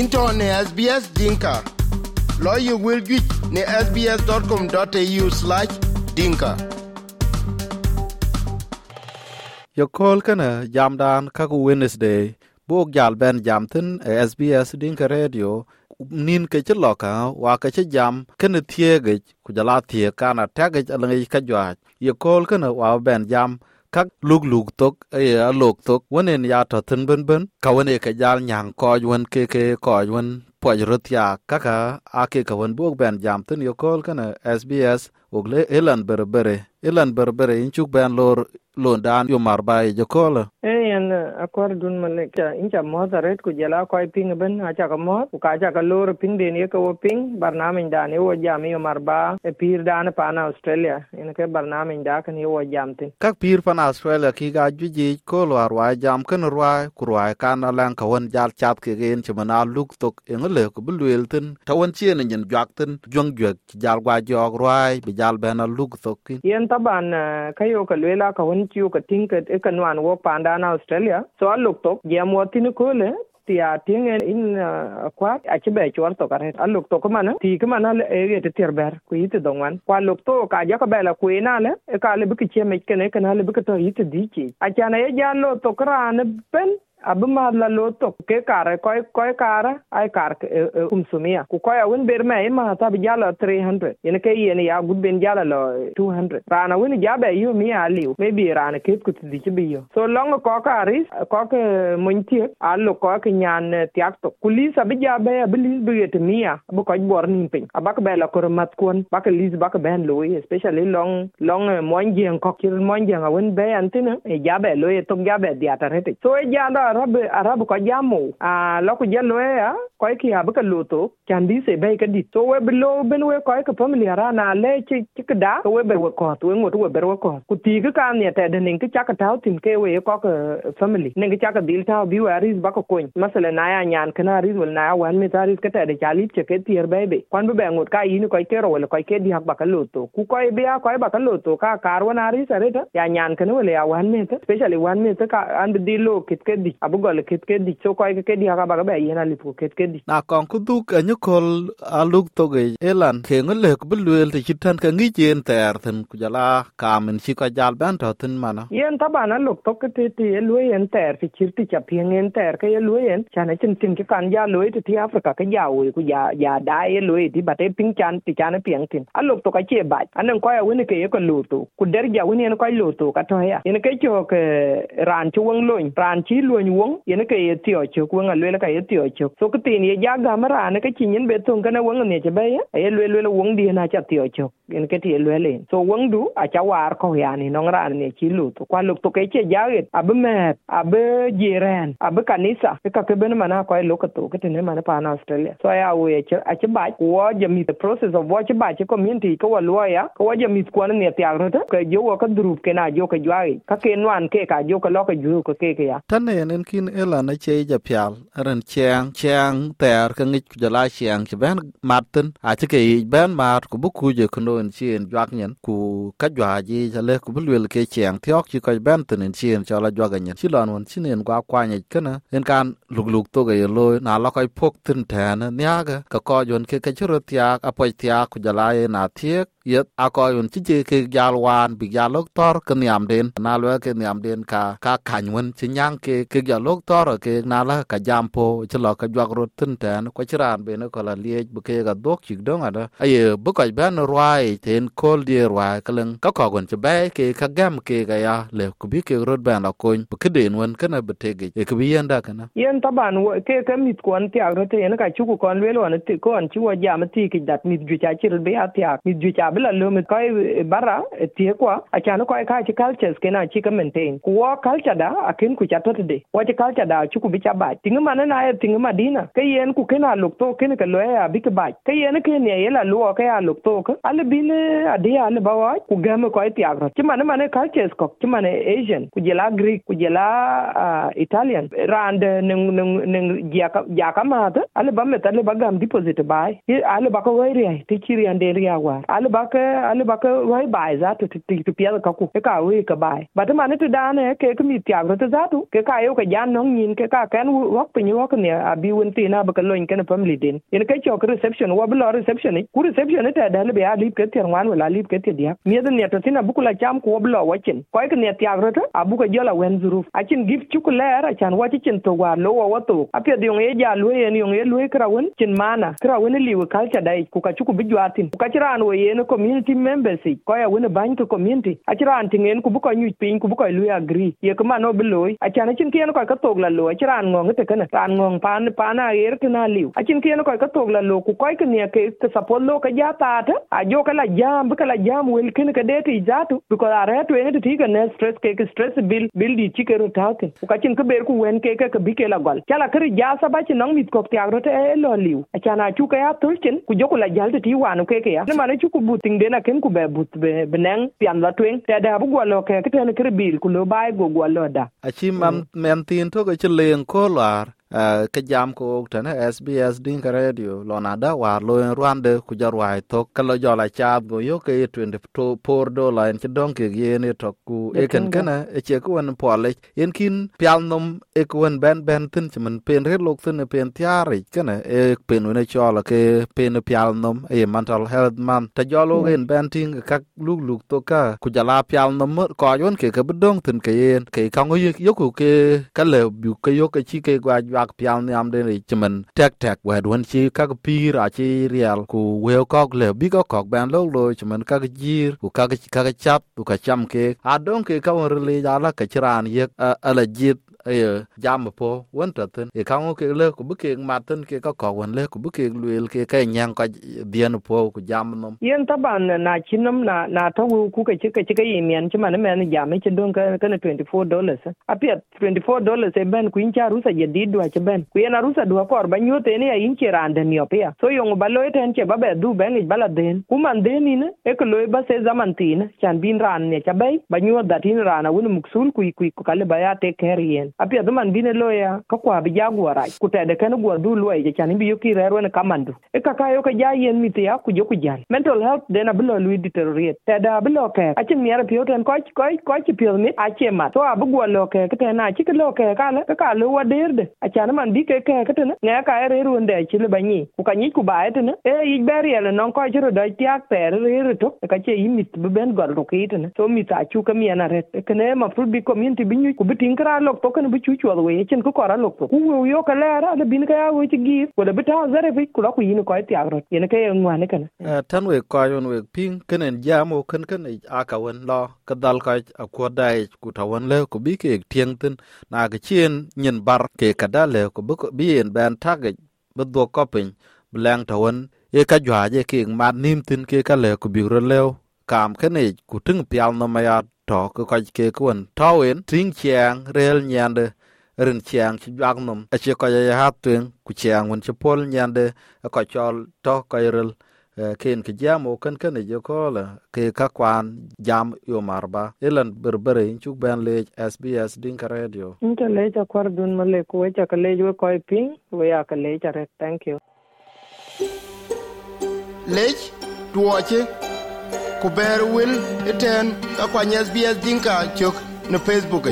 into ne SBS Dinka. Lawyer will get ne sbs.com.au slash dinka. Yo call kana jam dan kaku Wednesday. Bok jal ben jam tin e SBS Dinka Radio nin ke ci loka wa ke ci jam kene tiege ku jala tie kana tage alangi ka jwa ye kol kana wa ben jam kak luk luk tok e a lok tok. Wonen ya to tin ben ben ka wone ke jal nyang ko wen ke ke ko wen po rut ya kaka ake ka wen bok ben jam tin yo kol kana SBS ogle elan berbere elan berbere inchuk ben lor lon dan yo marba e jokola e yan akwar dun male cha incha mo ret ku jala ko ping ben acha ka mo ku ka cha ka lor ping den ye ko ping barnamin dan ye wo jam yo marba e pir dan pa na australia in ke barnamin da kan ye wo jam tin. Kak pir pan australia ki ga juji ko lo arwa jam kan rwa ku rwa kan lan ka won jal chat ke gen chmana luk tok le ku bi lueel thin tawan cien enyin juak thin juɔŋ juɛk ci jal gua jɔɔk ruaai bi jal bɛn aluk thokin yen taban ka yo ka lueel aka wen ci yo ka tiŋket e ka nuan wok paandaan australia so aluk thok jiɛm wɔt thin koole ti a tiŋ en in kwat aci bɛ cuɔl thok aret aluk thok man tii ki man ege ti tir bɛr ku yiti dhoŋ wan ku aluk thok aja ka bɛl akueen ale e ka lebi ki ciemec kene kene lebi ki tɔ yiti dhii ciic acan ye ja lo thok raan ben ab ma la lo to ke kare koy koy kare, ai kar kum e, e, sumia ku koy awun ber me ma ta bi jala 300 yene ke yene ya, gud ben jala lo 200 rana wun ja be yu, mi ali maybe rana ke ku ti ti bi yo so, long ko ka ris, ko ke mun ti allo ko ke nyan e, tiak to. Kulisa bi ja be bi lis bi te mia bu ko bor nin pin. Abak be la ko mat kon bak lis bak ben lo especially long long mon jeng ko kir mon jeng awun be antina e ja be lo e to ja be dia ta rete so e ja da arab arab ko jamu. A lo ko jalo ya ko ki ha ka luto kan di se be ka di. To we blo ben we ko ka family ara na le chi chi da. Ko we be we ko to we we be we ko ku ti ka kan ne ta de nin ka ka ta tin ke we ko ka family. Nin ka ka dil ta bi wa ris baka ko masala na ya nyan kana ris wal na wan mi ta ris ka ta de chali che ke tier bay be kwan be ngot ka yin ko ke ro wala ko ke di hak baka luto ku ko be ya ko baka luto ka kar wa na ris are ta. Ya nyan kana wal ya wan mi ta. Specially wan mi ta ka an di lo kit ke di abugole ketkedi di kekedi hakabaka be yen alip ko ketkedi na kon kuduk anyukol aluk toge elan ke lek bulwel te chitan ka ngi jen ter ten kujala kamen chika jal ban to ten mana yen tabana luk ke te te elwe yen ter ti chirti cha pien yen ter ke elwe yen chana chen tin ke kan ya loe ti afrika ke ya we ku ya ya da elwe ti bate ping chan ti chana pien tin aluk to ka che ba anen ko ya wen ke ko lutu ku der ja wen yen ko lutu ka to ya yen ke chok ran chuwang loin ran chi loin wong yen ke ye tio chok wang a lwela ka ye tio chok so ke tin ye ja ga mara ne ke chin be thong kana wang ne che be ye lwe lwe wang di na cha tio chok en ke ti lwe le so wang du a cha war ko ya ni nong ran ne chi lu to kwa lu to ke che ja ge ab me ab jiren ab kanisa ke ka ke ben mana ko lo ka to ke ne mana pa na australia so ya we che a che ba ko je mi the process of what ba che community ko wa lo ya ko wa je mi ko ne ti agro to ke jo ka drup ke na jo ka jwa ka ke nwan ke ka jo ka lo ka ju ko ke ke ya tan ne en kin ela na che ja pial ran chang chang ter ka ngi ku jala chang che ben martin a che ke ben mar ku bu ku je kuno en chien jwak nyen ku ka jwa ji ja le ku bulwel ke chang thiok chi ka ben tin en chien cha la jwa ga nyen chi lon won chin en kwa kwa nye kana en kan luk luk to ge lo na la kai pok tin ta na nya ga ka ko yon ke ka chro tiak a po tiak ku jala e na thiek yet a ko yon chi je ke gal wan bi gal lok tor ke niam den na lo ke niam den ka ka kan wen chi nyang ke ke gal lok tor ke na la ka jam po chi lo ka jwak rut tin ten ko chi ran be ne ko la lie bu ke ga dok chi dong ada aye bu ko ben rwai ten kol die rwai kalen ka ko gon chi be ke ka gam ke ga ya le ku bi ke rut ben la kon bu ke den wen kana bu te ge e ku bi yenda kana yen taban wo ke ke mit kon ti agro te yen ka chu ko kon le won ti kon chi wo jam ti ki dat mit ju cha chi be a ti ak mit ju cha bila lumi mit eh, bara eh, tie kwa achano cha no eh, ka chi cultures kena chi ka maintain. Ku culture da akin ku cha tot de. Wa chi culture da chu ku bi cha ba. Tinga mana na tinga madina kai yen ku kena lok to, ke ka loya bi ka ba. Kai yen ke ne yela lo ke ya lok to ka al bin adia ade ale ba wa, ku e ga me ko ti agro chi mana mana cultures ko, chi mana asian, ku je la greek, ku je la italian. Rand ning ning ning ya ka ya ka ma ta al ba me ta le ba gam deposit ba al ba ko wai ti chiri ande ri wa. Al ba ke ale ba ke wai bai za tu ti ti pia ka ku ka we ka bai ba ta mane tu da ne ke ke mi tia ro ta za tu ke ka yo ka jan no yin ke ka ken wok pin wok ne a bi won ti na ba ka loin ken pam li din in ke chok reception wa bi lo reception ku reception ta da le be a ke ti wan wala lip ke ti dia mi da ne to tina bu kula cham ku bi lo wachen ko ke ne tia ro ta a bu ka jola wen zuru a chin gif chu ku le ra chan wa chi chin to wa lo wa to a pe di ye ja lo ye ni ye lo kra won chin mana kra won li wa cha dai ku ka chu ku bi jwatin ku ka chiran wo ye ne community members ko ya won ban community. A chiran tingen ku bu ko nyu pin ku bu ko lu agree. Ye ko ma no bi lo a chin kien ko ka to la lo. A chiran ngong te kana ran ngong pan pana yer kana liu. A chin kien ko ka to la lo. Ku ko ke ne ke ke support lo ka ja ta ta a jo ka la jam bi ka la jam wel ken ka de ti jatu bi ko are to ne ti ka ne stress ke ke stress bill bill di chi ke ro ta ke ku ka chin ka ber ku wen ke ke bi ke la gol chala kri ja sa ba chi nong mit ko ti agro te lo liu. A chana chu ka ya tulchen ku jo ku la jal ti wanu ke ke ya. Ne ma ne chu ku buting ting dena ken ku be but be benang pian la twen te da bu gwalo ke ke te ne kre bil ku lo bai go gwalo da. A chi mam men tin to ke chi ko lar Ka jam ko tana SBS din ka radio. Lo na da war lo en rwande ku jar wai to ka lo jola chat go yo ke 24 dollar en chidon ke yene to ku e ken kana e che ko en pole en kin pial nom e ko en ben ben tin chman pen red lok tin pen tiari kana e pen ne chola ke pen pial nom e mental health man ta jolo en ben tin ka luk luk to ka ku jala pial nom ko yon ke ka bedong tin ke en ke ka ngo yo ku ke ka le bu ke yo ke chi ke gwa ak pial ni am den ri man tek tek wed wen chi ka pir a chi riel ku we ko le bi ko ko ben lo lo chimen ka jir ku ka ka chap ku ka cham ke a don ke ka won ri la la ka chiran ye ala jit ayo jam po won ta tin e ka ke le ku bu ke ma tin ke ka ko won le ku bu ke luel ke ka nyang ka dien po ku jam nom yen taban na chinom na na ta wu ku ke chika chika yi mian chi man men jam chi chindon ka ka 24 dollars apia 24 dollars e ben ku incha rusa je didwa che ben ku yen arusa dwa kor ba nyote ne ya inche rande mi opia so yong ba loy eten che ba be du ben bala den ku man den ni ne e ko loy ba se zaman tin chan bin ran ne cha bay ba nyot da tin rana wun muksul ku ku kale ba ya te care api adhi man bine loya ka kwa bi ja guo rac ku tede kene guɔ du luɔi ci can bi yoki rɛɛr wen kaman du e kaka yo ka ja yen mithi ya ku joku jal mental health den abi lo lui deteriorate. Tede abi lɔ kɛɛk aci miɛr piöu tɛn kɔci piöth mit acie mat. So abi guɔ lo kek ten aci ke lɔ kɛɛk ale ke ka e, lo wadeerde acan man bi ke kɛɛk tene ŋɛɛ ka e reer wen dɛɛ ci liba nyi ku ka nyic ku baai tene e yic bɛ riɛl nɔŋ kɔci ro dɔc tiak tɛɛr reer tok e kacie yi mith bi bɛn gɔl rukiit tene so mith acu ke miɛn aret kene ma fruit bi community bi nyuc ku bi tiŋ kra lok thoken kan bi chu chu we chen ku ko ra lo to. Ku yo ka le ra de bin ka ya we chi gi ku de bi zare fi, ku la ku yin ko ti agro yen ke ngwa ne kan eh, tan we ko yon we ping kenen jamo ken ken a ka wen lo, ka dal ka a ko dai e ku ta wen le, ku bi ke tieng tin. Na ga chien nyen bar ke ka da le, ku bi en ban ta ga bu do ko pin blang ta wen. Ye ka jwa je ke ma nim tin ke ka le, ku bi ro le kam ken e ku ting pial no ma ya to ko ka ke ku wen ta wen. Ting chiang rel nyande rin chiang chi jwag nom a che ko ya ha twen ku chiang wen che pol nyande ko chol to ko rel ken ke jam o kan kan je ko la ke ka kwan jam yo marba elan berbere in chuk ben le SBS din ka radio. Inta le ja kwar dun male ko ja ka le jo ko ping we ya ka le ja re. Thank you. Lech tuoche ku ber wil iten ka kwany SBS dinka cök ne Facebook